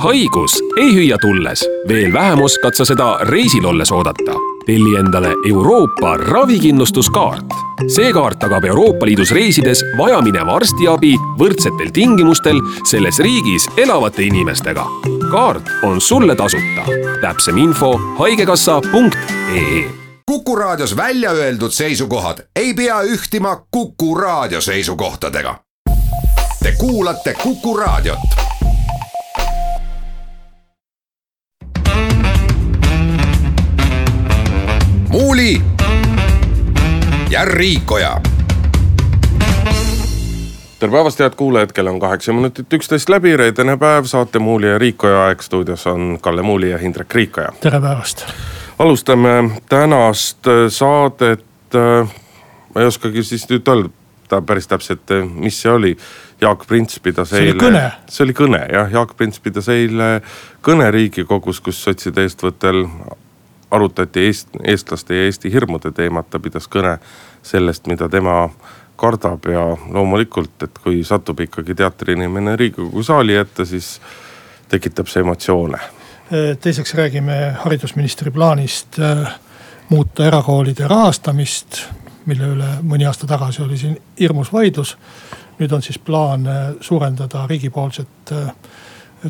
haigus ei hüüa tulles, veel vähem oskad sa seda reisil olles oodata. telli endale Euroopa ravikindlustuskaart. see kaart tagab Euroopa Liidus reisides vajamineva arstiabi võrdsetel tingimustel selles riigis elavate inimestega. kaart on sulle tasuta. täpsem info haigekassa.ee Kuku Raadios välja öeldud seisukohad ei pea ühtima Kuku Raadio seisukohtadega. Te kuulate Kuku Raadiot Muuli ja Riikoja. tere päevast, head kuulajad, kell on kaheksa minutit üksteist läbi, reedene päev, saate Muuli ja Riikoja aeg stuudios on Kalle Muuli ja Hindrek Riikoja. tere päevast. alustame tänast äh, saadet. Äh, ma ei oskagi siis nüüd öelda päris täpselt, äh, mis see oli. Jaak Prints pidas eile. see oli kõne. see oli kõne jah, Jaak Prints pidas eile kõne riigikogus, kus sotside eestvõttel arutati eest, eestlaste ja Eesti hirmude teemat, ta pidas kõne sellest, mida tema kardab ja loomulikult, et kui satub ikkagi teatriinimene riigikogu saali ette, siis tekitab see emotsioone. teiseks räägime haridusministri plaanist äh, muuta erakoolide rahastamist, mille üle mõni aasta tagasi oli siin hirmus vaidlus. nüüd on siis plaan äh, suurendada riigipoolset äh,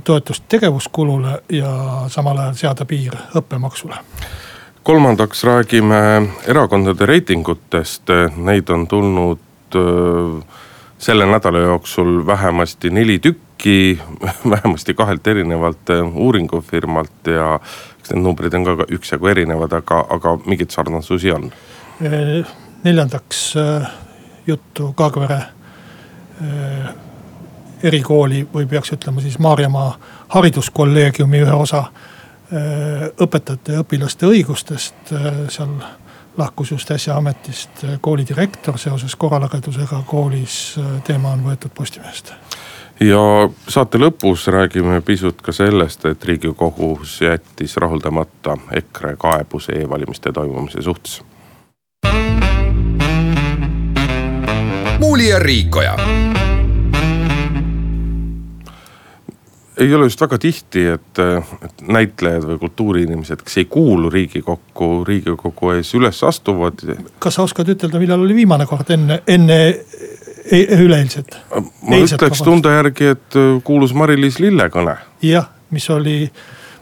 toetust tegevuskulule ja samal ajal seada piir õppemaksule. kolmandaks räägime erakondade reitingutest, neid on tulnud selle nädala jooksul vähemasti neli tükki, vähemasti kahelt erinevalt uuringufirmalt ja eks need numbrid on ka üksjagu erinevad, aga, aga mingeid sarnasusi on. neljandaks juttu Kaagvere erikooli või peaks ütlema siis Maarjamaa hariduskolleegiumi ühe osa äh, õpetajate ja õpilaste õigustest. Äh, seal lahkus just äsja ametist äh, kooli direktor seoses korralagedusega koolis. teema on võetud Postimehest ja saate lõpus räägime pisut ka sellest, et riigikohus jättis rahuldamata EKRE kaebuse e-valimiste toimumise suhtes. muuli ja Riikoja ei ole just väga tihti, et, et näitlejad või kultuuriinimesed, kes ei kuulu riigikokku, riigikogu ees üles astuvad. kas sa oskad ütelda, millal oli viimane kord enne, enne e-, üleeilset? ma Eilset ütleks tunde järgi, et kuulus Mari-Liis Lille kõne. jah, mis oli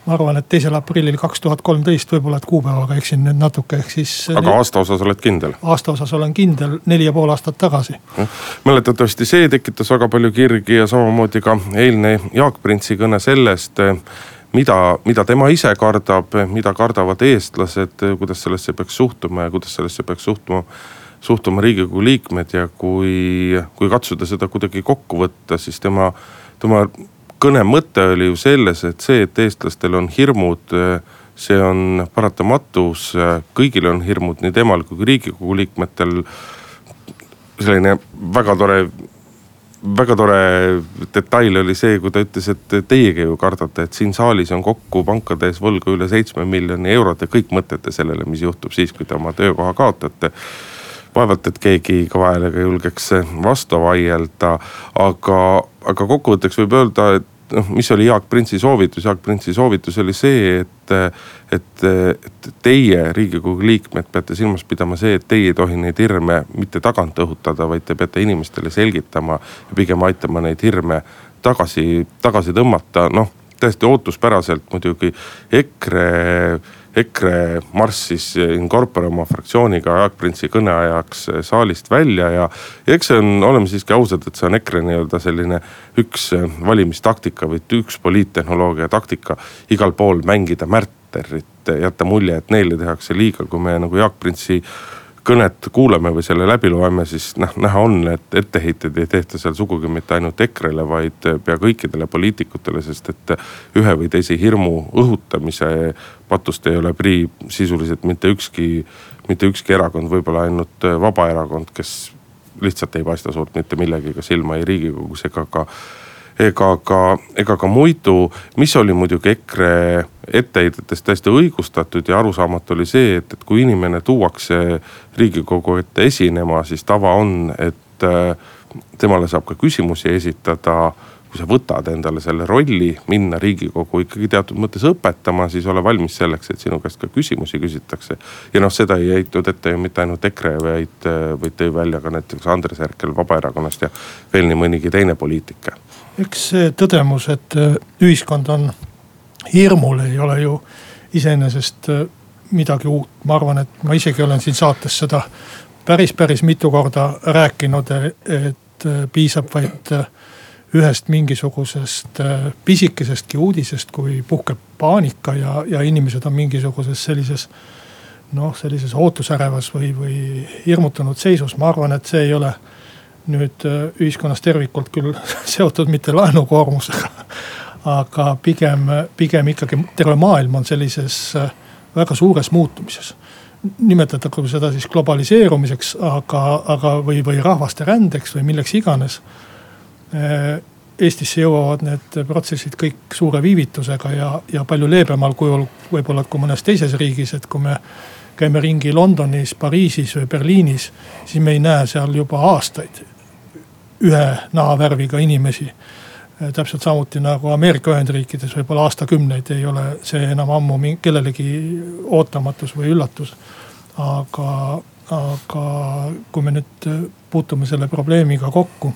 ma arvan, et teisel aprillil kaks tuhat kolmteist, võib-olla et kuupäevaga eksin nüüd natuke, ehk siis. aga aasta osas oled kindel? aasta osas olen kindel, neli ja pool aastat tagasi. mäletatavasti see tekitas väga palju kirgi ja samamoodi ka eilne Jaak Printsi kõne sellest mida, mida tema ise kardab, mida kardavad eestlased, kuidas sellesse peaks suhtuma ja kuidas sellesse peaks suhtuma suhtuma riigikogu liikmed ja kui, kui katsuda seda kuidagi kokku võtta, siis tema, tema kõne mõte oli ju selles, et see, et eestlastel on hirmud, see on paratamatus, kõigil on hirmud, nii temal kui riigikogu liikmetel. selline väga tore, väga tore detail oli see, kui ta ütles, et teiegi ju kardate, et siin saalis on kokku pankade ees võlga üle seitsme miljoni eurot ja kõik mõtlete sellele, mis juhtub siis, kui te oma töökoha kaotate vaevalt, et keegi kõva häälega julgeks vastu vaielda, aga, aga kokkuvõtteks võib öelda, et noh, mis oli Jaak Printsi soovitus, Jaak Printsi soovitus oli see, et, et, et teie, riigikogu liikmed, peate silmas pidama see, et teie ei tohi neid hirme mitte tagant õhutada, vaid te peate inimestele selgitama ja pigem aitama neid hirme tagasi, tagasi tõmmata, noh täiesti ootuspäraselt muidugi EKRE EKRE marssis in corpore oma fraktsiooniga Jaak Printsi kõne ajaks saalist välja ja. ja eks see on, oleme siiski ausad, et see on EKRE nii-öelda selline üks valimistaktika või üks poliittehnoloogia taktika. igal pool mängida märterit, jätta mulje, et neile tehakse liiga, kui me nagu Jaak Printsi kõnet kuulame või selle läbi loeme, siis noh, näha on, et etteheiteid ei tehta seal sugugi mitte ainult EKRE-le, vaid pea kõikidele poliitikutele, sest et ühe või teise hirmu õhutamise patust ei ole prii sisuliselt mitte ükski, mitte ükski erakond, võib-olla ainult Vabaerakond, kes lihtsalt ei paista suurt mitte millegagi silma ei riigikogus ega ka ega ka, ega ka muidu, mis oli muidugi EKRE etteheidetest täiesti õigustatud ja arusaamatu oli see, et, et kui inimene tuuakse riigikogu ette esinema, siis tava on, et äh, temale saab ka küsimusi esitada kui sa võtad endale selle rolli, minna Riigikogu ikkagi teatud mõttes õpetama, siis ole valmis selleks, et sinu käest ka küsimusi küsitakse. ja noh, seda ei heitnud ette ju mitte ainult EKRE, vaid, vaid tõi välja ka näiteks Andres Herkel Vabaerakonnast ja veel nii mõnigi teine poliitik. eks see tõdemus, et äh, ühiskond on hirmul, ei ole ju iseenesest äh, midagi uut, ma arvan, et ma isegi olen siin saates seda päris, päris mitu korda rääkinud, et äh, piisab vaid ühest mingisugusest äh, pisikesestki uudisest, kui puhkeb paanika ja, ja inimesed on mingisuguses sellises. noh, sellises ootusärevas või, või hirmutanud seisus, ma arvan, et see ei ole nüüd äh, ühiskonnas tervikult küll seotud mitte laenukoormusega. aga pigem, pigem ikkagi terve maailm on sellises äh, väga suures muutumises nimetatagu seda siis globaliseerumiseks, aga, aga või, või rahvaste rändeks või milleks iganes Eestisse jõuavad need protsessid kõik suure viivitusega ja, ja palju leebemal kujul võib-olla kui mõnes teises riigis, et kui me käime ringi Londonis, Pariisis või Berliinis, siis me ei näe seal juba aastaid ühe nahavärviga inimesi. Äh, täpselt samuti nagu Ameerika Ühendriikides võib-olla aastakümneid ei ole see enam ammu kellelegi ootamatus või üllatus. aga, aga kui me nüüd puutume selle probleemiga kokku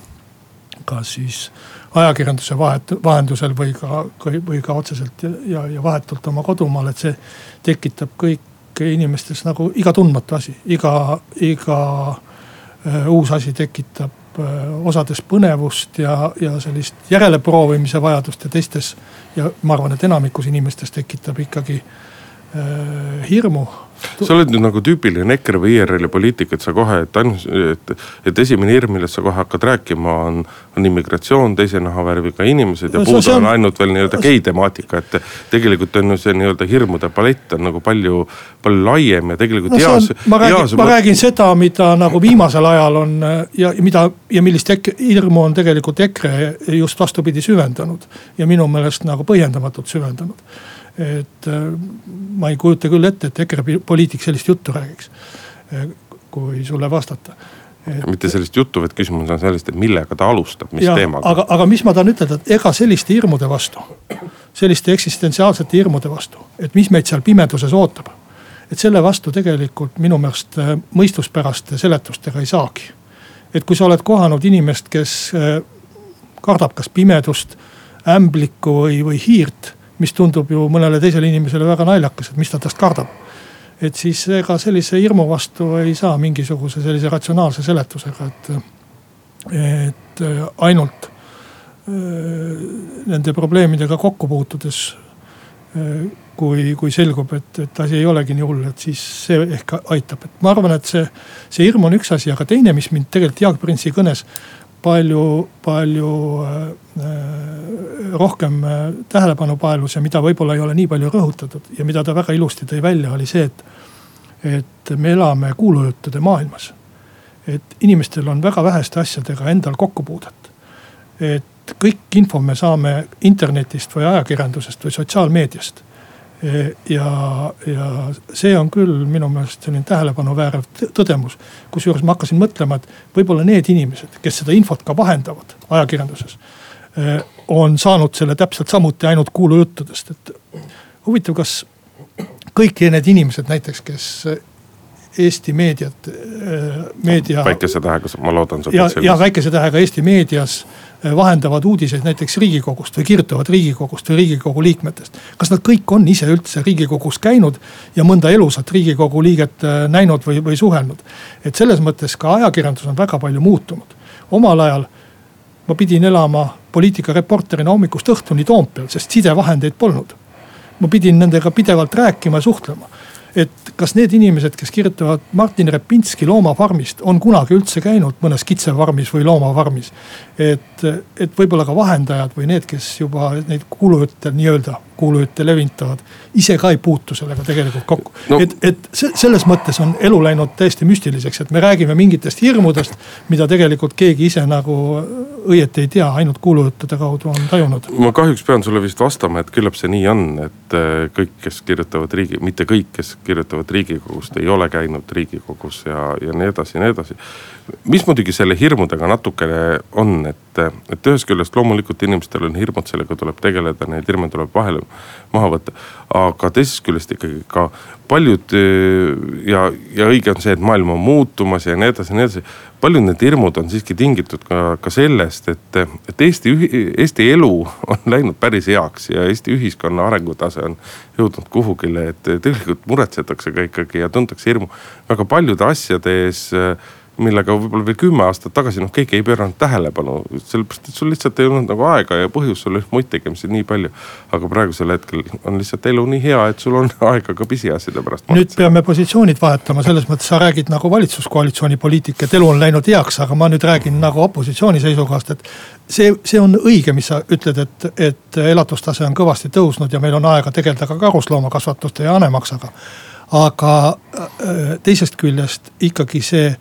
kas siis ajakirjanduse vahet, vahendusel või ka, või ka otseselt ja, ja vahetult oma kodumaal, et see tekitab kõik inimestes nagu iga tundmatu asi, iga, iga äh, uus asi tekitab äh, osades põnevust ja, ja sellist järeleproovimise vajadust ja teistes. ja ma arvan, et enamikus inimestes tekitab ikkagi äh, hirmu sa oled nüüd nagu tüüpiline EKRE või IRL-i poliitik, et sa kohe, et ainus, et, et esimene hirm, millest sa kohe hakkad rääkima, on, on immigratsioon, teise nahavärviga inimesed ja no, puudu on, ainult veel nii-öelda gei temaatika, et tegelikult on ju see nii-öelda hirmude palett on nagu palju, palju laiem ja tegelikult no, heas. ma räägin, ma räägin seda, mida nagu viimasel ajal on ja mida ja millist hirmu on tegelikult EKRE just vastupidi süvendanud ja minu meelest nagu põhjendamatult süvendanud et äh, ma ei kujuta küll ette, et EKRE poliitik sellist juttu räägiks, äh, kui sulle vastata et.... mitte sellist juttu, vaid küsimus on sellest, et millega ta alustab, mis ja, teemaga. aga, aga mis ma tahan ütelda, et ega selliste hirmude vastu, selliste eksistentsiaalsete hirmude vastu, et mis meid seal pimeduses ootab. et selle vastu tegelikult minu meelest äh, mõistuspäraste seletustega ei saagi. et kui sa oled kohanud inimest, kes kardab kas pimedust, ämblikku või, või hiirt mis tundub ju mõnele teisele inimesele väga naljakas, et mis ta tast kardab. et siis ega sellise hirmu vastu ei saa mingisuguse sellise ratsionaalse seletusega, et, et ainult nende probleemidega kokku puutudes kui, kui selgub, et, et asi ei olegi nii hull, et siis see ehk aitab, et ma arvan, et see, see hirm on üks asi, aga teine, mis mind tegelikult Jaak Printsi kõnes palju, palju äh, äh, rohkem äh, tähelepanu paelus ja mida võib-olla ei ole nii palju rõhutatud ja mida ta väga ilusti tõi välja, oli see, et, et me elame kuulujuttude maailmas. et inimestel on väga väheste asjadega endal kokkupuudet. et kõik info me saame internetist või ajakirjandusest või sotsiaalmeediast ja, ja see on küll minu meelest selline tähelepanu väärav tõdemus. kusjuures ma hakkasin mõtlema, et võib-olla need inimesed, kes seda infot ka vahendavad ajakirjanduses. On saanud selle täpselt samuti ainult kuulujuttudest, et huvitav, kas kõik need inimesed näiteks, kes Eesti meediat, meedia. väikese tähega, ma loodan. ja, ja väikese tähega Eesti meedias vahendavad uudiseid näiteks riigikogust või kirjutavad riigikogust või riigikogu liikmetest. kas nad kõik on ise üldse riigikogus käinud ja mõnda elusat riigikogu liiget eh, näinud või, või suhelnud? et selles mõttes ka ajakirjandus on väga palju muutunud. omal ajal ma pidin elama poliitikareporterina hommikust õhtuni Toompeal, sest sidevahendeid polnud. ma pidin nendega pidevalt rääkima ja suhtlema et kas need inimesed, kes kirjutavad Martin Repinski Loomafarmist, on kunagi üldse käinud mõnes kitsefarmis või loomafarmis. et, et võib-olla ka vahendajad või need, kes juba neid kuulujutte nii-öelda kuulujutte levitavad, ise ka ei puutu sellega tegelikult kokku no.. et, et selles mõttes on elu läinud täiesti müstiliseks, et me räägime mingitest hirmudest, mida tegelikult keegi ise nagu õieti ei tea, ainult kuulujuttude kaudu on tajunud. ma kahjuks pean sulle vist vastama, et küllap see nii on, et äh, kõik, kes kirjutavad riigi, mitte kõik, kes kirjutavad Riigikogust, ei ole käinud Riigikogus ja, ja nii edasi ja nii edasi. mis muidugi selle hirmudega natukene on, et, et ühest küljest loomulikult inimestel on hirmud, sellega tuleb tegeleda, neid hirme tuleb vahele maha võtta. aga teisest küljest ikkagi ka paljud ja, ja õige on see, et maailm on muutumas ja nii edasi ja nii edasi paljud need hirmud on siiski tingitud ka, ka sellest, et, et Eesti, Eesti elu on läinud päris heaks ja Eesti ühiskonna arengutase on jõudnud kuhugile, et tegelikult muretsetakse ka ikkagi ja tuntakse hirmu väga paljude asjade ees millega võib-olla veel kümme aastat tagasi noh, keegi ei pööranud tähelepanu. sellepärast, et sul lihtsalt ei olnud nagu aega ja põhjust, sul oli muid tegemisi nii palju. aga praegusel hetkel on lihtsalt elu nii hea, et sul on aega ka pisiasjade pärast. nüüd peame positsioonid vahetama, selles mõttes sa räägid nagu valitsuskoalitsiooni poliitik, et elu on läinud heaks, aga ma nüüd räägin nagu opositsiooni seisukohast, et. see, see on õige, mis sa ütled, et, et elatustase on kõvasti tõusnud ja meil on aega tegeleda ka karusloomakasvatuste ja hanemaksaga. aga äh, teisest küljest ikkagi see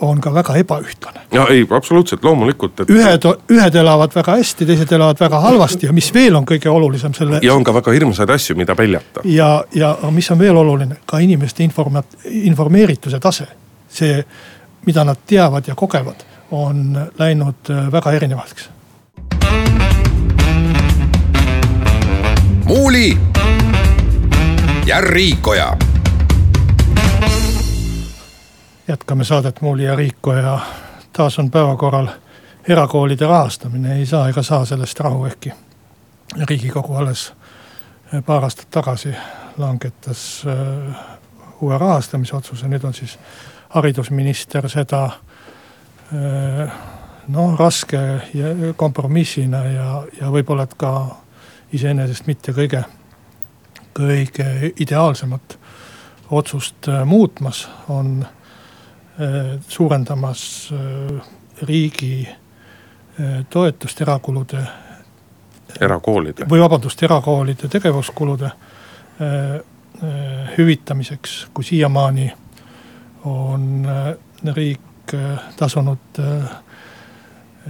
on ka väga ebaühtlane. ja ei, absoluutselt loomulikult et.... ühed, ühed elavad väga hästi, teised elavad väga halvasti ja mis veel on kõige olulisem selle. ja on ka väga hirmsaid asju, mida peljata. ja, ja mis on veel oluline, ka inimeste informa-, informeerituse tase. see, mida nad teavad ja kogevad, on läinud äh, väga erinevaks. muuli ja Riikoja jätkame saadet Muuli ja Riiko ja taas on päevakorral erakoolide rahastamine, ei saa ega saa sellest rahu, ehkki riigikogu alles paar aastat tagasi langetas äh, uue rahastamise otsuse, nüüd on siis haridusminister seda noh, raske kompromissina ja, ja võib-olla, et ka iseenesest mitte kõige, kõige ideaalsemat otsust muutmas, on suurendamas äh, riigi äh, toetust erakulude. erakoolide. või vabandust, erakoolide tegevuskulude hüvitamiseks, kui siiamaani on riik tasunud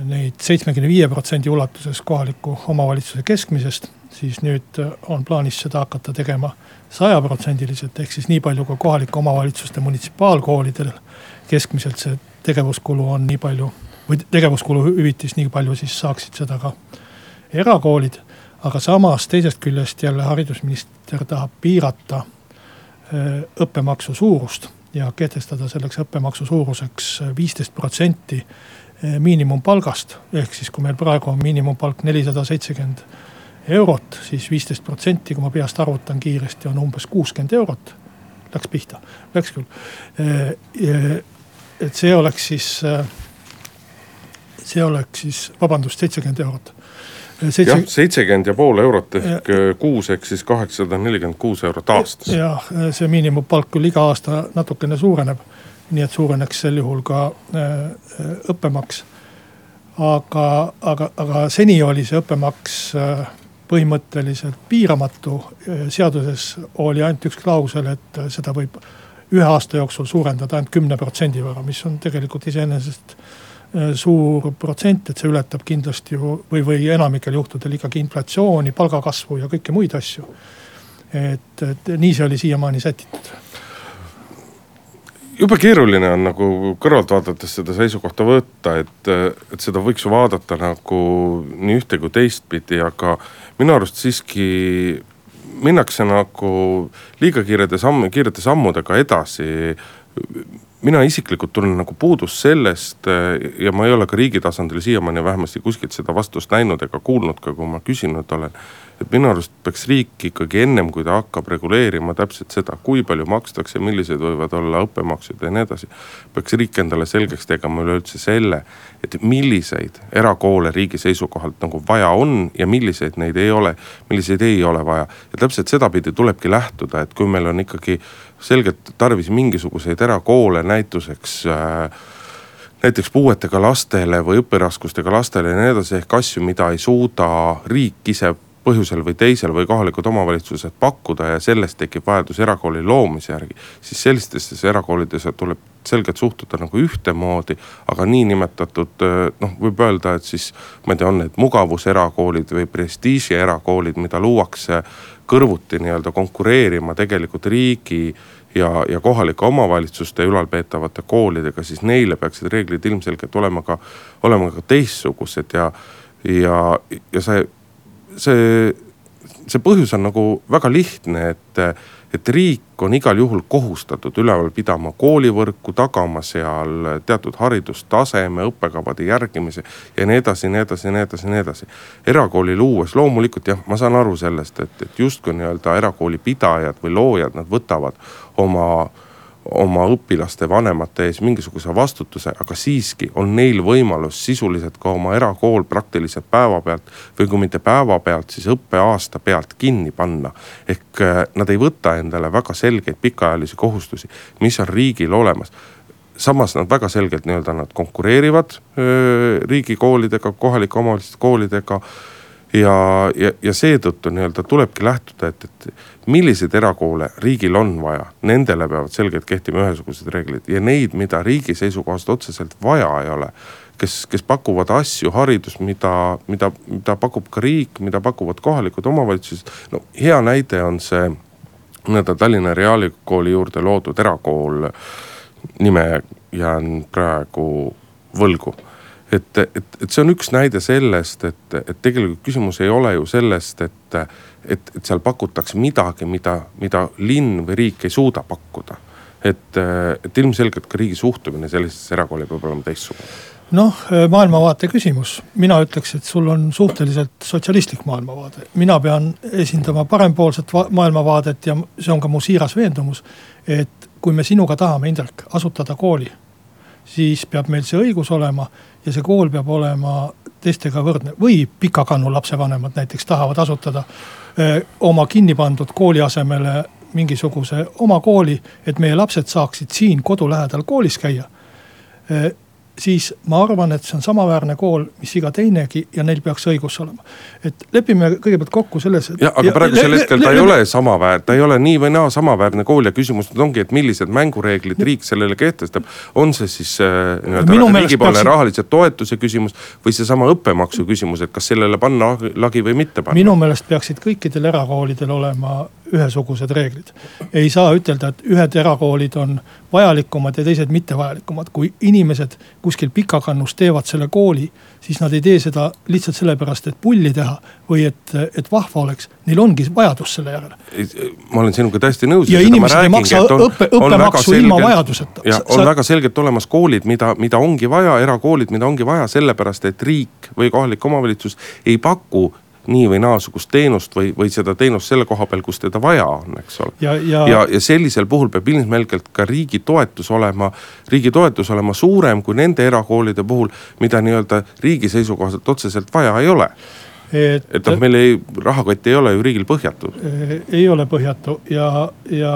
neid seitsmekümne viie protsendi ulatuses kohaliku omavalitsuse keskmisest, siis nüüd on plaanis seda hakata tegema sajaprotsendiliselt, ehk siis nii palju, kui kohalike omavalitsuste munitsipaalkoolidel keskmiselt see tegevuskulu on nii palju või tegevuskulu hüvitis nii palju, siis saaksid seda ka erakoolid. aga samas teisest küljest jälle haridusminister tahab piirata äh, õppemaksu suurust ja kehtestada selleks õppemaksu suuruseks viisteist protsenti äh, miinimumpalgast. ehk siis, kui meil praegu on miinimumpalk nelisada seitsekümmend eurot, siis viisteist protsenti, kui ma peast arvutan kiiresti, on umbes kuuskümmend eurot. Läks pihta, läks küll et see oleks siis, see oleks siis, vabandust, seitsekümmend eurot. Jah, seitsekümmend ja pool eurot ehk ja, kuus, ehk siis kaheksasada nelikümmend kuus eurot aastas. jah, see miinimumpalk küll iga aasta natukene suureneb. nii et suureneks sel juhul ka õppemaks. aga, aga, aga seni oli see õppemaks põhimõtteliselt piiramatu. seaduses oli ainult üks klausel, et seda võib ühe aasta jooksul suurendada ainult kümne protsendi võrra, mis on tegelikult iseenesest äh, suur protsent, et see ületab kindlasti ju või, või enamikel juhtudel ikkagi inflatsiooni, palgakasvu ja kõiki muid asju. et, et nii see oli siiamaani sätitud jube keeruline on nagu kõrvalt vaadates seda seisukohta võtta, et, et seda võiks ju vaadata nagu nii ühte kui teistpidi, aga minu arust siiski minnakse nagu liiga kiirete samm, kiirete sammudega edasi. mina isiklikult tunnen nagu puudust sellest ja ma ei ole ka riigi tasandil siiamaani vähemasti kuskilt seda vastust näinud ega kuulnud ka, kui ma küsinud olen et minu arust peaks riik ikkagi ennem, kui ta hakkab reguleerima täpselt seda, kui palju makstakse, millised võivad olla õppemaksud ja nii edasi. peaks riik endale selgeks tegema üleüldse selle, et milliseid erakoole riigi seisukohalt nagu vaja on ja milliseid neid ei ole, milliseid ei ole vaja. ja täpselt sedapidi tulebki lähtuda, et kui meil on ikkagi selgelt tarvis mingisuguseid erakoole näituseks äh, näiteks puuetega lastele või õpiraskustega lastele ja nii edasi, ehk asju, mida ei suuda riik ise põhjusel või teisel või kohalikud omavalitsused pakkuda ja sellest tekib vajadus erakooli loomise järgi. siis sellistesse erakoolidesse tuleb selgelt suhtuda nagu ühtemoodi, aga niinimetatud noh, võib öelda, et siis ma ei tea, on need mugavuserakoolid või prestiiži erakoolid, mida luuakse kõrvuti nii-öelda konkureerima tegelikult riigi ja, ja kohalike omavalitsuste ülalpeetavate koolidega, siis neile peaksid reeglid ilmselgelt olema ka, olema ka teistsugused ja, ja, ja see, see, see põhjus on nagu väga lihtne, et et riik on igal juhul kohustatud üleval pidama koolivõrku, tagama seal teatud haridustaseme, õppekavade järgimise ja nii edasi, nii edasi, nii edasi, nii edasi. erakooli luues loomulikult jah, ma saan aru sellest, et, et justkui nii-öelda erakooli pidajad või loojad, nad võtavad oma oma õpilaste vanemate ees mingisuguse vastutuse, aga siiski on neil võimalus sisuliselt ka oma erakool praktiliselt päevapealt või kui mitte päevapealt, siis õppeaasta pealt kinni panna. ehk äh, nad ei võta endale väga selgeid pikaajalisi kohustusi, mis on riigil olemas samas nad väga selgelt nii-öelda nad konkureerivad öö, riigikoolidega, kohalike omavalitsuste koolidega ja, ja, ja seetõttu nii-öelda tulebki lähtuda, et, et milliseid erakoole riigil on vaja, nendele peavad selgelt kehtima ühesugused reeglid ja neid, mida riigi seisukohast otseselt vaja ei ole. kes, kes pakuvad asju, haridust, mida, mida, mida pakub ka riik, mida pakuvad kohalikud omavalitsused. no hea näide on see nii-öelda Tallinna Reaalikooli juurde loodud erakool. nime jään praegu võlgu et, et, et see on üks näide sellest, et, et tegelikult küsimus ei ole ju sellest, et, et, et seal pakutakse midagi, mida, mida linn või riik ei suuda pakkuda. et, et ilmselgelt ka riigi suhtumine sellisesse erakooli peab olema teistsugune noh, maailmavaate küsimus, mina ütleks, et sul on suhteliselt sotsialistlik maailmavaade. mina pean esindama parempoolset maailmavaadet ja see on ka mu siiras veendumus. et kui me sinuga tahame, Indrek, asutada kooli, siis peab meil see õigus olema ja see kool peab olema teistega võrdne või pikakannu lapsevanemad näiteks tahavad asutada öö, oma kinni pandud kooli asemele mingisuguse oma kooli, et meie lapsed saaksid siin kodu lähedal koolis käia siis ma arvan, et see on samaväärne kool, mis iga teinegi ja neil peaks õigus olema. et lepime kõigepealt kokku selles. jah, aga praegusel hetkel ta ei ole samaväär, ta ei ole nii või naa samaväärne kool ja küsimus nüüd ongi, et millised mängureeglid riik sellele kehtestab. on see siis äh, nii-öelda riigipoolne rahalise toetuse küsimus või seesama õppemaksu küsimus, et kas sellele panna lagi või mitte panna? minu meelest peaksid kõikidel erakoolidel olema ühesugused reeglid. ei saa ütelda, et ühed erakoolid on vajalikumad ja teised mittevajalikumad. kui inimesed kuskil pikakannus teevad selle kooli, siis nad ei tee seda lihtsalt sellepärast, et pulli teha või et, et vahva oleks. Neil ongi vajadus selle järele. ma olen sinuga täiesti nõus. ja inimesed ei maksa õppe, õppemaksu ilma vajaduseta. ja on Sa... väga selgelt olemas koolid, mida, mida ongi vaja, erakoolid, mida ongi vaja sellepärast, et riik või kohalik omavalitsus ei paku nii või naasugust teenust või, või seda teenust selle koha peal, kus teda vaja on, eks ole. ja, ja... ja, ja sellisel puhul peab ilmselgelt ka riigi toetus olema, riigi toetus olema suurem kui nende erakoolide puhul, mida nii-öelda riigi seisukohast otseselt vaja ei ole et, et noh, meil ei, rahakott ei ole ju riigil põhjatu. ei ole põhjatu ja, ja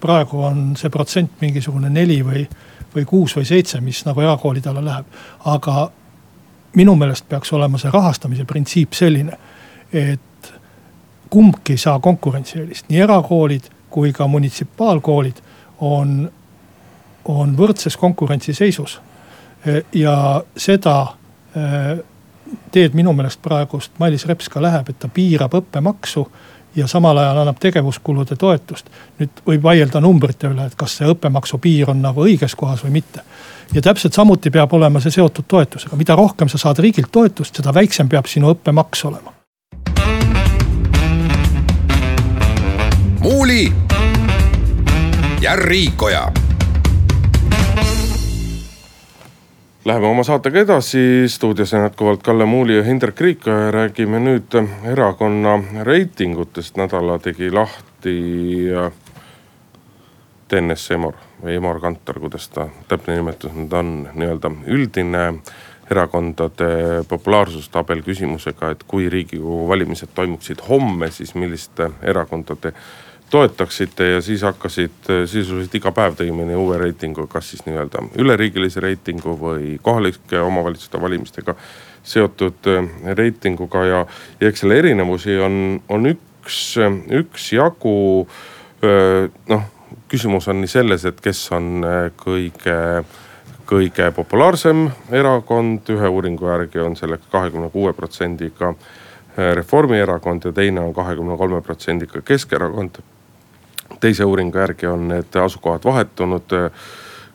praegu on see protsent mingisugune neli või, või kuus või seitse, mis nagu erakoolide alla läheb. aga minu meelest peaks olema see rahastamise printsiip selline, et kumbki ei saa konkurentsieelist, nii erakoolid kui ka munitsipaalkoolid on, on võrdses konkurentsiseisus. ja seda eh, teed minu meelest praegust Mailis Reps ka läheb, et ta piirab õppemaksu ja samal ajal annab tegevuskulude toetust. nüüd võib vaielda numbrite üle, et kas see õppemaksu piir on nagu õiges kohas või mitte. ja täpselt samuti peab olema see seotud toetusega, mida rohkem sa saad riigilt toetust, seda väiksem peab sinu õppemaks olema. muuli ja Riikoja Läheme oma saatega edasi, stuudios on jätkuvalt Kalle Muuli ja Hindrek Riik räägime nüüd erakonna reitingutest. nädala tegi lahti TNS Emor või Emor Kantar, kuidas ta täpne nimetus nüüd on, nii-öelda üldine erakondade populaarsustabel küsimusega, et kui riigikogu valimised toimuksid homme, siis milliste erakondade toetaksite ja siis hakkasid sisuliselt iga päev tõi mõni uue reitingu, kas siis nii-öelda üleriigilise reitingu või kohalike omavalitsuste valimistega seotud reitinguga ja, ja eks selle erinevusi on, on üks, üksjagu noh küsimus on nii selles, et kes on kõige kõige populaarsem erakond, ühe uuringu järgi on selleks kahekümne kuue protsendiga äh, Reformierakond ja teine on kahekümne kolme protsendiga Keskerakond. Teise uuringu järgi on need asukohad vahetunud äh,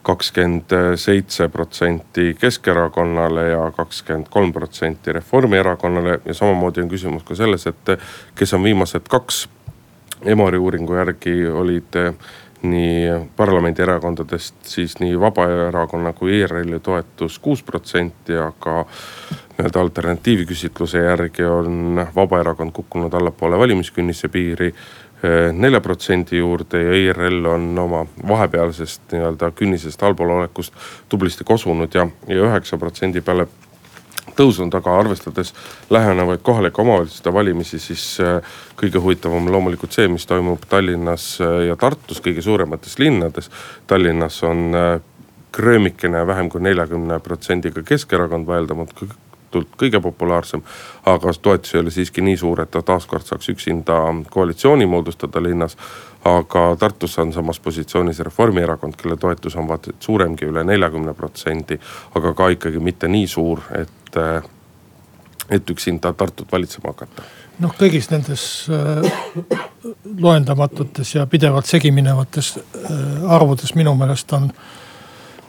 kakskümmend seitse protsenti Keskerakonnale ja kakskümmend kolm protsenti Reformierakonnale. Ja samamoodi on küsimus ka selles, et kes on viimased kaks Emori uuringu järgi olid nii parlamendierakondadest siis nii Vabaerakonna kui ERR-i toetus kuus protsenti, aga nii-öelda alternatiivküsitluse järgi on Vabaerakond kukkunud allapoole valimiskünnise piiri nelja protsendi juurde ja ERL on oma vahepealsest nii-öelda künnisest allpool olekust tublisti kosunud ja, ja üheksa protsendi peale tõusnud, aga arvestades lähenevaid kohalike omavalitsuste valimisi, siis äh, kõige huvitavam loomulikult see, mis toimub Tallinnas äh, ja Tartus, kõige suuremates linnades. Tallinnas on äh, kröömikene vähem kui neljakümne protsendiga Keskerakond vaieldamatult kõige populaarsem. aga toetus ei ole siiski nii suur, et ta taaskord saaks üksinda koalitsiooni moodustada linnas. aga Tartus on samas positsioonis Reformierakond, kelle toetus on vaata et suuremgi, üle neljakümne protsendi. aga ka ikkagi mitte nii suur, et, et üksinda Tartut valitsema hakata? noh, kõigis nendes äh, loendamatutes ja pidevalt segi minevates äh, arvudes minu meelest on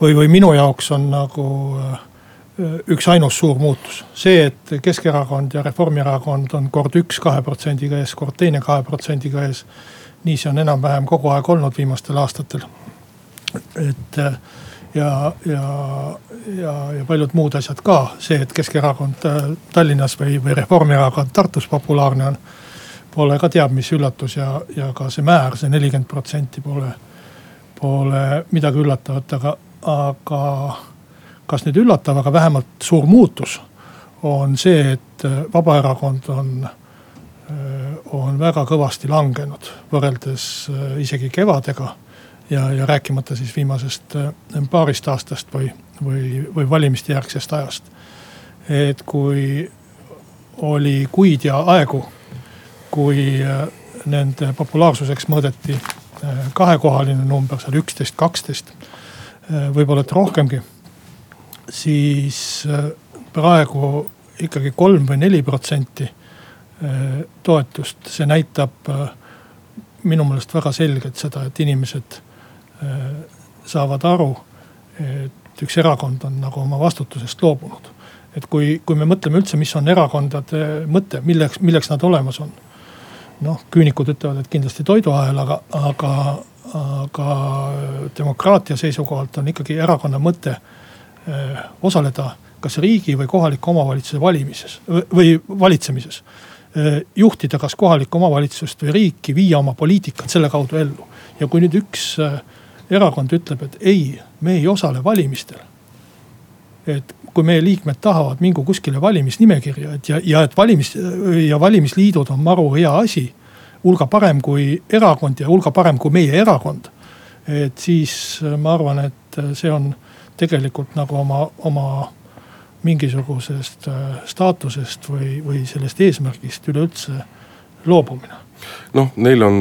või, või minu jaoks on nagu äh, üks ainus suur muutus. see, et Keskerakond ja Reformierakond on kord üks kahe protsendiga ees, kord teine kahe protsendiga ees. nii see on enam-vähem kogu aeg olnud viimastel aastatel. et ja, ja, ja, ja paljud muud asjad ka. see, et Keskerakond äh, Tallinnas või, või Reformierakond Tartus populaarne on, pole ka teab mis üllatus ja, ja ka see määr, see nelikümmend protsenti pole, pole midagi üllatavat, aga, aga kas nüüd üllatav, aga vähemalt suur muutus on see, et äh, Vabaerakond on, äh, on väga kõvasti langenud võrreldes isegi kevadega ja, ja rääkimata siis viimasest äh, paarist aastast või, või, või valimiste järgsest ajast. et kui oli kuid ja aegu, kui äh, nende populaarsuseks mõõdeti äh, kahekohaline number, seal üksteist, kaksteist, võib-olla et rohkemgi. Siis praegu ikkagi kolm või neli protsenti toetust, see näitab minu meelest väga selgelt seda, et inimesed Äh, saavad aru, et üks erakond on nagu oma vastutusest loobunud. et kui, kui me mõtleme üldse, mis on erakondade mõte, milleks, milleks nad olemas on. noh, küünikud ütlevad, et kindlasti toiduahel, aga, aga, aga demokraatia seisukohalt on ikkagi erakonna mõte äh, osaleda kas riigi või kohaliku omavalitsuse valimises või valitsemises äh, juhtida kas kohalikku omavalitsust või riiki, viia oma poliitikat selle kaudu ellu. ja kui nüüd üks erakond ütleb, et ei, me ei osale valimistel. et kui meie liikmed tahavad, mingu kuskile valimisnimekirja, et ja, ja et valimis ja valimisliidud on maru hea asi. hulga parem kui erakond ja hulga parem kui meie erakond. et siis ma arvan, et see on tegelikult nagu oma, oma mingisugusest äh, staatusest või, või sellest eesmärgist üleüldse loobumine. noh, neil on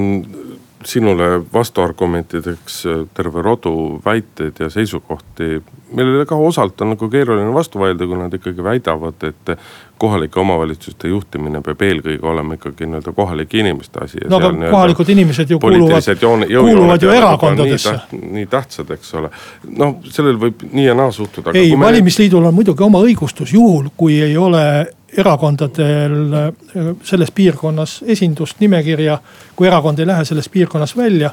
sinule vastuargumentideks äh, terve rodu väiteid ja seisukohti, millele ka osalt on nagu keeruline vastu vaielda, kui nad ikkagi väidavad, et kohalike omavalitsuste juhtimine peab eelkõige olema ikkagi nii-öelda kohalike inimeste asi. no aga kohalikud inimesed ju kuuluvad, kuuluvad ju erakondadesse. Nii, tähtsad, eks ole. noh, sellel võib nii ja naa suhtuda. ei, valimisliidul on muidugi oma õigustus, juhul kui ei ole erakondadel äh, selles piirkonnas esindust, nimekirja. kui erakond ei lähe selles piirkonnas välja,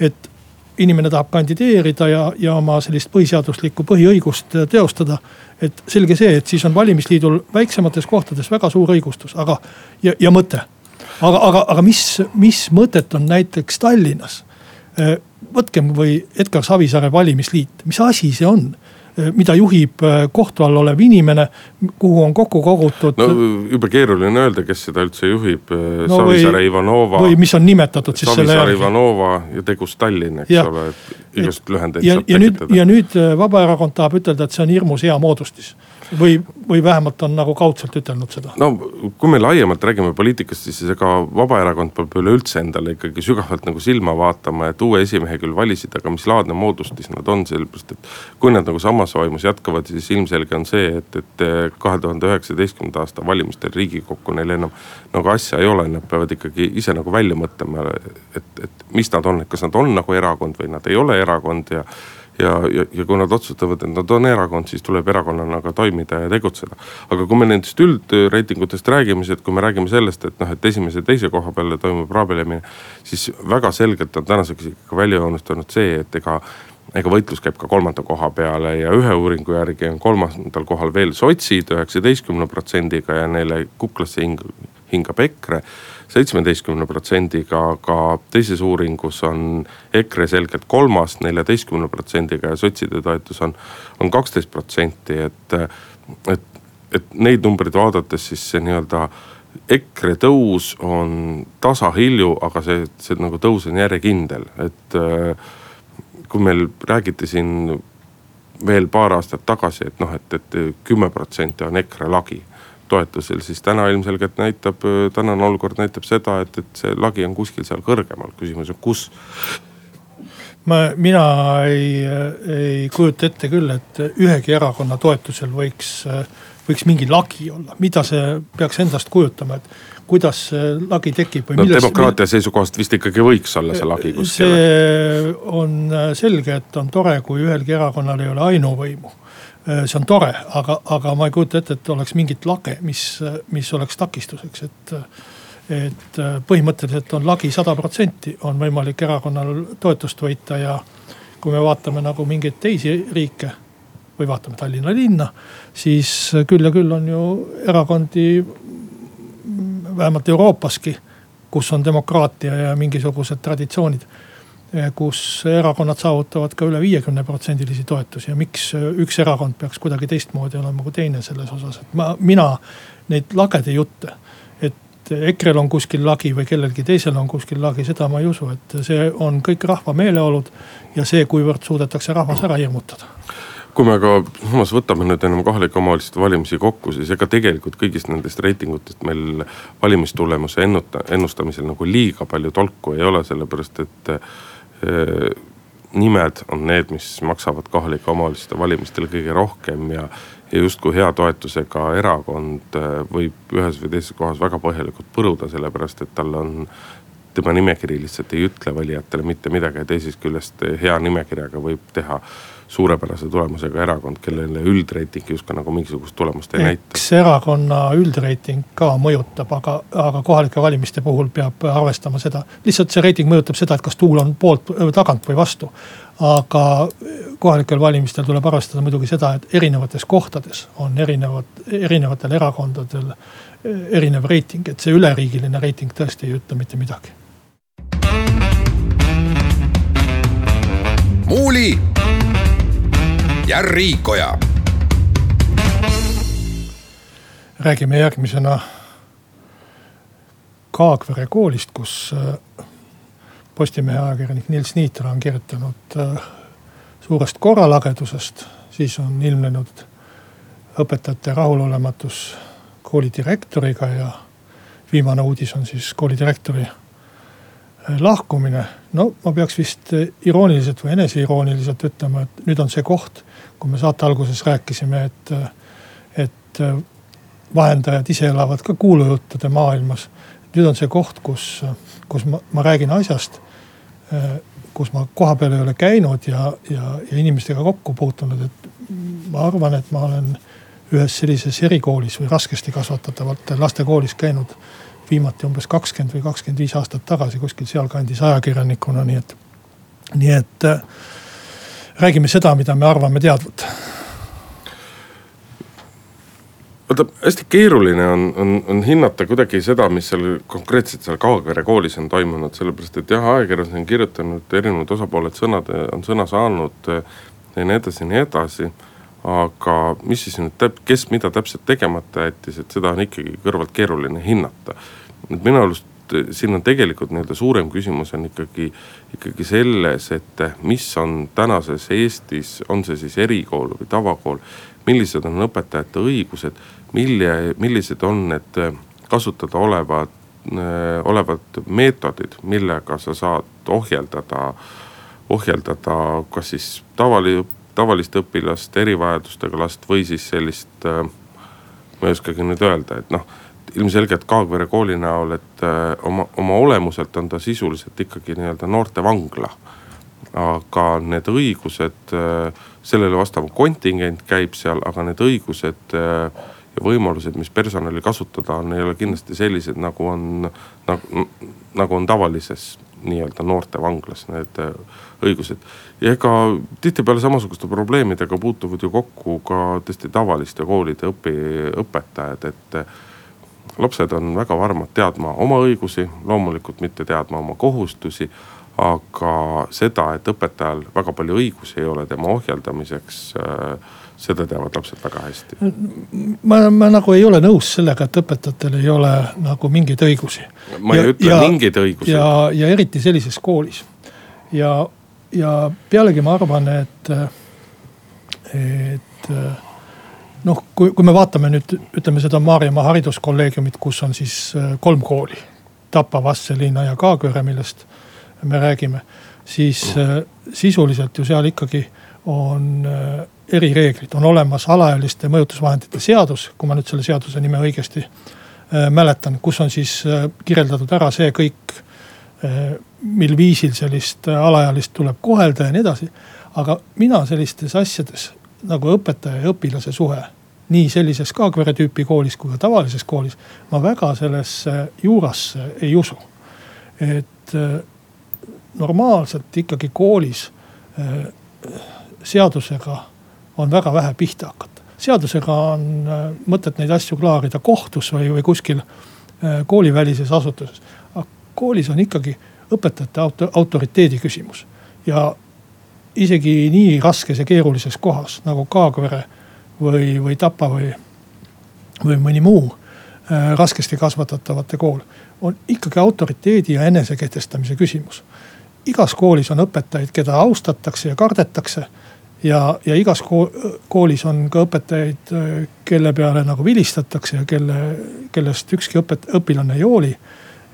et inimene tahab kandideerida ja, ja oma sellist põhiseaduslikku põhiõigust äh, teostada. et selge see, et siis on valimisliidul väiksemates kohtades väga suur õigustus, aga ja, ja mõte. aga, aga, aga mis, mis mõtet on näiteks Tallinnas? Äh, võtkem või Edgar Savisaare valimisliit, mis asi see on? Mida juhib kohtu all olev inimene, kuhu on kokku kogutud. no jube keeruline öelda, kes seda üldse juhib no,, Savisaare Ivanova. või mis on nimetatud siis Savisaare selle järgi. Ivanova ja Tegus Tallinn, eks ja. ole, igast lühendeid ja, saab tekitada. ja nüüd Vabaerakond tahab ütelda, et see on hirmus hea moodustis või, või vähemalt on nagu kaudselt ütelnud seda? no kui me laiemalt räägime poliitikast, siis ega Vabaerakond peab üleüldse endale ikkagi sügavalt nagu silma vaatama, et uue esimehe küll valisid, aga mis laadne moodustis nad on, sellepärast et. kui nad nagu samas vaimus jätkavad, siis ilmselge on see, et, et kahe tuhande üheksateistkümnenda aasta valimistel riigikokku neil enam nagu asja ei ole, nad peavad ikkagi ise nagu välja mõtlema, et, et mis nad on, et kas nad on nagu erakond või nad ei ole erakond ja ja, ja, ja kui nad otsustavad, et nad on erakond, siis tuleb erakonnana ka toimida ja tegutseda. aga kui me nendest üldreitingutest räägime, siis et kui me räägime sellest, et noh, et esimese ja teise koha peale toimub raabelemine. siis väga selgelt on tänaseks ikka välja joonistunud see, et ega ega võitlus käib ka kolmanda koha peale ja ühe uuringu järgi on kolmandal kohal veel sotsid üheksateistkümne protsendiga ja neile kuklasse hing, hingab EKRE seitsmeteistkümne protsendiga, aga teises uuringus on EKRE selgelt kolmas neljateistkümne protsendiga ja sotside toetus on, on kaksteist protsenti, et, et, et neid numbreid vaadates siis see nii-öelda EKRE tõus on tasahilju, aga see, see nagu tõus on järjekindel, et kui meil räägiti siin veel paar aastat tagasi, et noh, et, et kümme protsenti on EKRE lagi toetusel, siis täna ilmselgelt näitab, tänane olukord näitab seda, et, et see lagi on kuskil seal kõrgemal, küsimus on kus ma, mina ei, ei kujuta ette küll, et ühegi erakonna toetusel võiks, võiks mingi lagi olla, mida see peaks endast kujutama, et kuidas see lagi tekib või no, milles. demokraatia seisukohast vist ikkagi võiks olla see lagi kuskil. see on selge, et on tore, kui ühelgi erakonnal ei ole ainuvõimu see on tore, aga, aga ma ei kujuta ette, et oleks mingit lage, mis, mis oleks takistuseks, et. et põhimõtteliselt on lagi sada protsenti, on võimalik erakonnal toetust võita ja kui me vaatame nagu mingeid teisi riike või vaatame Tallinna linna, siis küll ja küll on ju erakondi, vähemalt Euroopaski, kus on demokraatia ja mingisugused traditsioonid kus erakonnad saavutavad ka üle viiekümne protsendilisi toetusi ja miks üks erakond peaks kuidagi teistmoodi olema kui teine selles osas, et ma, mina neid lagede jutte. et EKRE-l on kuskil lagi või kellelgi teisel on kuskil lagi, seda ma ei usu, et see on kõik rahva meeleolud ja see, kuivõrd suudetakse rahvas ära hirmutada kui me aga samas võtame nüüd enam kohalike omavalitsuste valimisi kokku, siis ega tegelikult kõigist nendest reitingutest meil valimistulemuse ennuta, ennustamisel nagu liiga palju tolku ei ole, sellepärast et Äh, nimed on need, mis maksavad kohalike omavalitsuste valimistel kõige rohkem ja, ja justkui hea toetusega erakond äh, võib ühes või teises kohas väga põhjalikult põruda, sellepärast et tal on tema nimekiri lihtsalt ei ütle valijatele mitte midagi ja teisest küljest hea nimekirjaga võib teha suurepärase tulemusega erakond, kellele üldreiting justkui nagu mingisugust tulemust ei näita. eks erakonna üldreiting ka mõjutab, aga, aga kohalike valimiste puhul peab arvestama seda. lihtsalt see reiting mõjutab seda, et kas tuul on poolt, tagant või vastu. aga kohalikel valimistel tuleb arvestada muidugi seda, et erinevates kohtades on erinevad, erinevatel erakondadel erinev reiting, et see üleriigiline reiting tõesti ei ütle mitte midagi. muuli ja Riikoja. räägime järgmisena Kaagvere koolist, kus äh, Postimehe ajakirjanik Nils Niitra on kirjutanud äh, suurest korralagedusest, siis on ilmnenud õpetajate rahulolematus kooli direktoriga ja viimane uudis on siis kooli direktori äh, lahkumine. no ma peaks vist irooniliselt või eneseirooniliselt ütlema, et nüüd on see koht, kui me saate alguses rääkisime, et, et vahendajad ise elavad ka kuulujuttude maailmas. nüüd on see koht, kus, kus ma, ma räägin asjast, kus ma kohapeal ei ole käinud ja, ja, ja inimestega kokku puutunud, et ma arvan, et ma olen ühes sellises erikoolis või raskesti kasvatatavate laste koolis käinud viimati umbes kakskümmend või kakskümmend viis aastat tagasi kuskil sealkandis ajakirjanikuna, nii et, nii et äh, räägime seda, mida me arvame teadvat vaata hästi keeruline on, on, on hinnata kuidagi seda, mis seal konkreetselt seal Kaagvere koolis on toimunud, sellepärast et jah, ajakirjas on kirjutanud erinevad osapooled sõnad, on sõna saanud ja nii edasi ja nii edasi. aga mis siis nüüd täp-, kes mida täpselt tegemata jättis, et seda on ikkagi kõrvalt keeruline hinnata. et minu arust siin on tegelikult nii-öelda suurem küsimus on ikkagi, ikkagi selles, et mis on tänases Eestis, on see siis erikool või tavakool. millised on õpetajate õigused, mille, millised on need kasutada olevad, olevad meetodid, millega sa saad ohjeldada, ohjeldada kas siis tavali-, tavalist õpilast, erivajadustega last või siis sellist. ma ei oskagi nüüd öelda, et noh ilmselgelt Kaagvere kooli näol, et äh, oma, oma olemuselt on ta sisuliselt ikkagi nii-öelda noortevangla. aga need õigused, äh, sellele vastav kontingent käib seal, aga need õigused äh, ja võimalused, mis personali kasutada on, ei ole kindlasti sellised, nagu on, nagu, nagu on tavalises nii-öelda noortevanglas need õigused. ja ega tihtipeale samasuguste probleemidega puutuvad ju kokku ka tõesti tavaliste koolide õpi, õpetajad, et lapsed on väga varmad teadma oma õigusi, loomulikult mitte teadma oma kohustusi. aga seda, et õpetajal väga palju õigusi ei ole tema ohjeldamiseks, äh, seda teavad lapsed väga hästi. ma, ma nagu ei ole nõus sellega, et õpetajatel ei ole nagu mingeid õigusi. ma ei ja, ütle ja, mingeid õigusi. ja, ja eriti sellises koolis. ja, ja pealegi ma arvan, et, et noh, kui, kui me vaatame nüüd ütleme seda Maarjamaa hariduskolleegiumit, kus on siis äh, kolm kooli. Tapa, Vastseliina ja Kaagvere, millest me räägime. siis äh, sisuliselt ju seal ikkagi on äh, erireeglid, on olemas alaealiste mõjutusvahendite seadus, kui ma nüüd selle seaduse nime õigesti mäletan, kus on siis kirjeldatud ära see kõik. mil viisil sellist alaealist tuleb kohelda ja nii edasi. aga mina sellistes asjades nagu õpetaja ja õpilase suhe nii sellises Kaagvere tüüpi koolis kui ka tavalises koolis. ma väga sellesse juurasse ei usu. et äh, normaalselt ikkagi koolis äh, seadusega on väga vähe pihta hakata. seadusega on äh, mõtet neid asju klaarida kohtus või, või kuskil koolivälises asutuses. aga koolis on ikkagi õpetajate auto, autoriteedi küsimus ja isegi nii raskes ja keerulises kohas nagu Kaagvere või, või Tapa või, või mõni muu äh, raskesti kasvatatavate kool. on ikkagi autoriteedi ja enesekehtestamise küsimus. igas koolis on õpetajaid, keda austatakse ja kardetakse. ja, ja igas koolis on ka õpetajaid, äh, kelle peale nagu vilistatakse ja kelle, kellest ükski õpet-, õpilane ei hooli.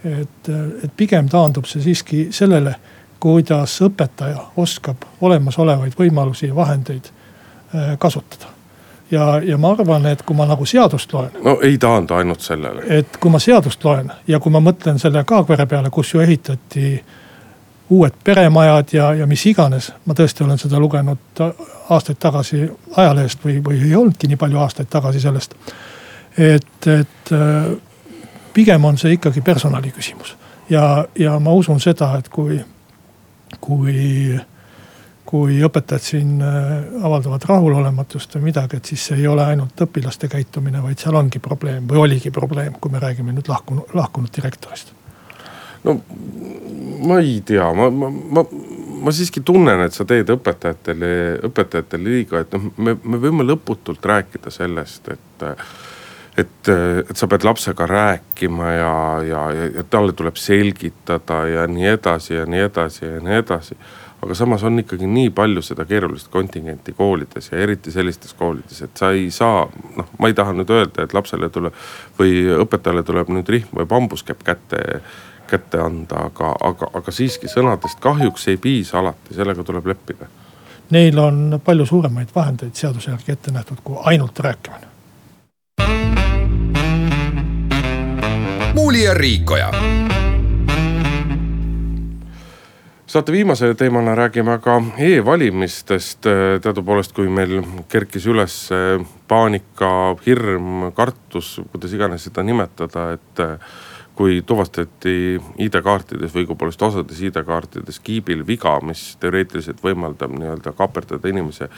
et, et pigem taandub see siiski sellele, kuidas õpetaja oskab olemasolevaid võimalusi ja vahendeid äh, kasutada ja, ja ma arvan, et kui ma nagu seadust loen. no ei taandu ainult sellele. et kui ma seadust loen ja kui ma mõtlen selle Kaagvere peale, kus ju ehitati uued peremajad ja, ja mis iganes. ma tõesti olen seda lugenud aastaid tagasi ajalehest või, või ei olnudki nii palju aastaid tagasi sellest. et, et äh, pigem on see ikkagi personali küsimus ja, ja ma usun seda, et kui, kui kui õpetajad siin äh, avaldavad rahulolematust või midagi, et siis see ei ole ainult õpilaste käitumine, vaid seal ongi probleem või oligi probleem, kui me räägime nüüd lahkunud, lahkunud direktorist. no ma ei tea, ma, ma, ma, ma siiski tunnen, et sa teed õpetajatele, õpetajatele liiga, et noh, me, me võime lõputult rääkida sellest, et et, et sa pead lapsega rääkima ja, ja, ja, ja talle tuleb selgitada ja nii edasi ja nii edasi ja nii edasi aga samas on ikkagi nii palju seda keerulist kontingenti koolides ja eriti sellistes koolides, et sa ei saa, noh, ma ei taha nüüd öelda, et lapsele tuleb või õpetajale tuleb nüüd rihm või bambuskepp kätte, kätte anda, aga, aga, aga siiski sõnadest kahjuks ei piisa alati, sellega tuleb leppida. Neil on palju suuremaid vahendeid seaduse järgi ette nähtud kui ainult rääkimine. Muuli ja Riikoja saate viimase teemana räägime ka e-valimistest. teadupoolest, kui meil kerkis üles paanika, hirm, kartus, kuidas iganes seda nimetada, et kui tuvastati ID-kaartides või õigupoolest osades ID-kaartides kiibil viga, mis teoreetiliselt võimaldab nii-öelda kaaperdada inimese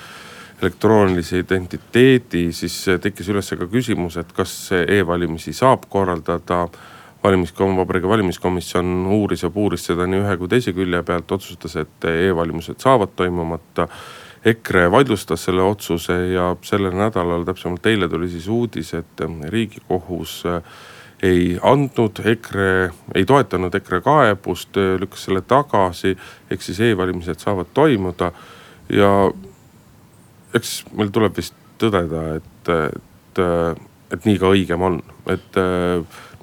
elektroonilise identiteedi, siis tekkis üles ka küsimus, et kas e-valimisi saab korraldada valimiskomisjon, Vabariigi Valimiskomisjon uuris ja puuris seda nii ühe kui teise külje pealt, otsustas, et e-valimised saavad toimumata. EKRE vaidlustas selle otsuse ja sellel nädalal, täpsemalt eile tuli siis uudis, et riigikohus ei andnud EKRE, ei toetanud EKRE kaebust, lükkas selle tagasi. ehk siis e-valimised saavad toimuda ja eks meil tuleb vist tõdeda, et, et, et nii ka õigem on, et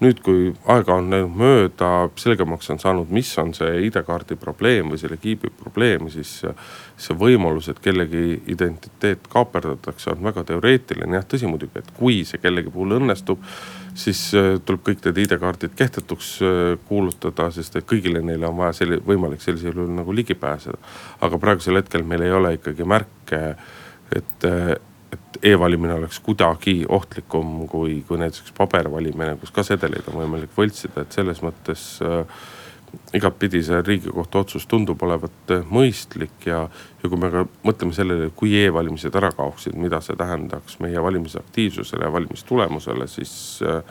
nüüd, kui aega on läinud mööda, selgemaks on saanud, mis on see ID-kaardi probleem või selle kiibi probleem, siis see võimalus, et kellegi identiteet kaaperdatakse, on väga teoreetiline. jah, tõsi muidugi, et kui see kellegi puhul õnnestub, siis äh, tuleb kõik need ID-kaardid kehtetuks äh, kuulutada, sest et kõigile neile on vaja selli-, võimalik sellisel juhul nagu ligi pääseda. aga praegusel hetkel meil ei ole ikkagi märke, et et e-valimine oleks kuidagi ohtlikum kui, kui näiteks pabervalimine, kus ka sedeleid on võimalik võltsida, et selles mõttes äh, igatpidi see riigikohtu otsus tundub olevat äh, mõistlik ja, ja kui me ka mõtleme sellele, kui e-valimised ära kaoksid, mida see tähendaks meie valimisaktiivsusele ja valimistulemusele, siis äh,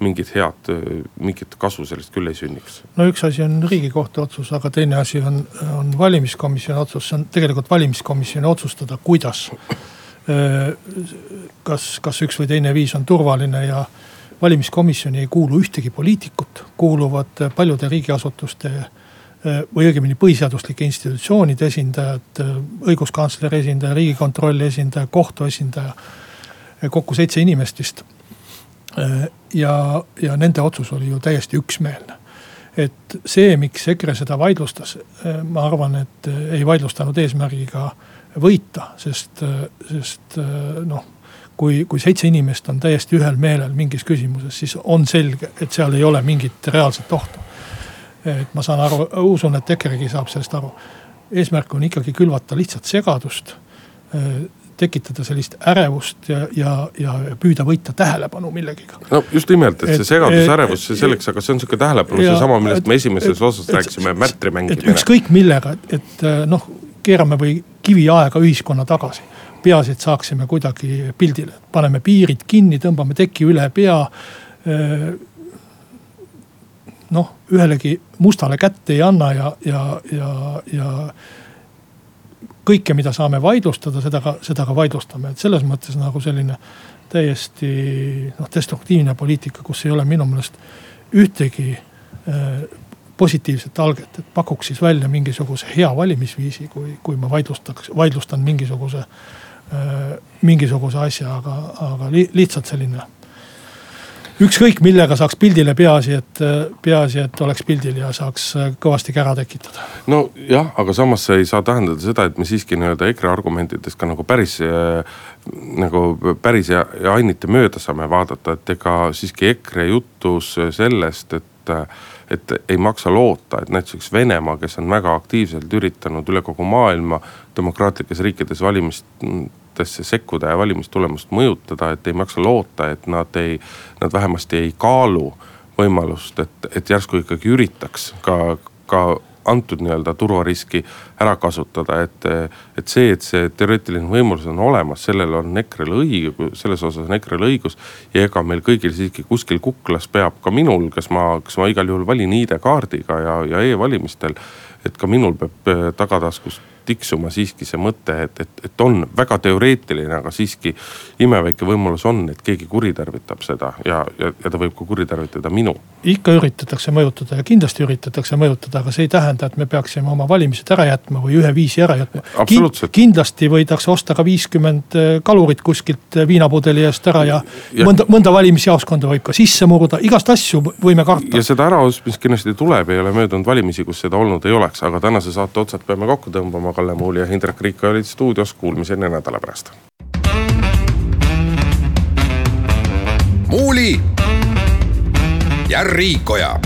mingit head, mingit kasu sellest küll ei sünniks. no üks asi on riigikohtu otsus, aga teine asi on, on valimiskomisjoni otsus, see on tegelikult valimiskomisjoni otsustada, kuidas Äh, kas, kas üks või teine viis on turvaline ja valimiskomisjoni ei kuulu ühtegi poliitikut, kuuluvad paljude riigiasutuste äh, või õigemini põhiseaduslike institutsioonide esindajad, äh, õiguskantsleri esindaja, riigikontrolli esindaja, kohtu esindaja. kokku seitse inimest vist. Ja, ja nende otsus oli ju täiesti üksmeelne. et see, miks EKRE seda vaidlustas, ma arvan, et ei vaidlustanud eesmärgiga võita, sest, sest noh kui, kui seitse inimest on täiesti ühel meelel mingis küsimuses, siis on selge, et seal ei ole mingit reaalset ohtu. et ma saan aru, usun, et EKRE-gi saab sellest aru. eesmärk on ikkagi külvata lihtsalt segadust, tekitada sellist ärevust ja, ja, ja püüda võita tähelepanu millegiga. no just nimelt, et see segadus, ärevus, see selleks, aga see on sihuke tähelepanu, seesama, millest me esimeses osas rääkisime, märtri mängimine. ükskõik millega, et, et noh, keerame või kiviaega ühiskonna tagasi. peaasi, et saaksime kuidagi pildile, paneme piirid kinni, tõmbame teki üle pea. noh, ühelegi mustale kätt ei anna ja, ja, ja, ja kõike, mida saame vaidlustada, seda ka, seda ka vaidlustame, et selles mõttes nagu selline täiesti noh, destruktiivne poliitika, kus ei ole minu meelest ühtegi positiivset alget, et pakuks siis välja mingisuguse hea valimisviisi, kui, kui ma vaidlustaks, vaidlustan mingisuguse äh,, mingisuguse asja, aga, aga li, lihtsalt selline. Ükskõik millega saaks pildile, peaasi, et, peaasi, et oleks pildil ja saaks kõvasti kära tekitada. nojah, aga samas see ei saa tähendada seda, et me siiski nii-öelda EKRE argumentidest ka nagu päris äh, nagu päris ja, ja ainiti mööda saame vaadata, et ega siiski EKRE jutus sellest, et et ei maksa loota, et näiteks Venemaa, kes on väga aktiivselt üritanud üle kogu maailma demokraatlikes riikides valimistesse sekkuda ja valimistulemust mõjutada, et ei maksa loota, et nad ei, nad vähemasti ei kaalu võimalust, et, et järsku ikkagi üritaks ka, ka antud nii-öelda turvariski ära kasutada, et, et see, et see teoreetiline võimalus on olemas, sellel on EKRE-l õigus, selles osas on EKRE-l õigus. ja ega meil kõigil siiski kuskil kuklas peab ka minul, kes ma, kes ma igal juhul valin ID-kaardiga ja, ja e-valimistel. et ka minul peab tagataskust tiksuma siiski see mõte, et, et, et on väga teoreetiline, aga siiski imeväike võimalus on, et keegi kuritarvitab seda ja, ja, ja ta võib ka kuritarvitada minu. ikka üritatakse mõjutada ja kindlasti üritatakse mõjutada, aga see ei tähenda, et me peaksime oma valimised ära jätma või ühe viisi ära jätma. kindlasti võidakse osta ka viiskümmend eh, kalurit kuskilt eh, viinapudeli eest ära ja, ja mõnda, mõnda valimisjaoskonda võib ka sisse murda, igast asju võime karta. ja seda äraostmist kindlasti tuleb, ei ole möödunud valimisi, kus seda olnud ei oleks, aga tänase saate otsad peame kokku tõmbama Kalle Muul ja Hindrek Riik olid stuudios, kuulmiseni nädala pärast. muuli ja Riikoja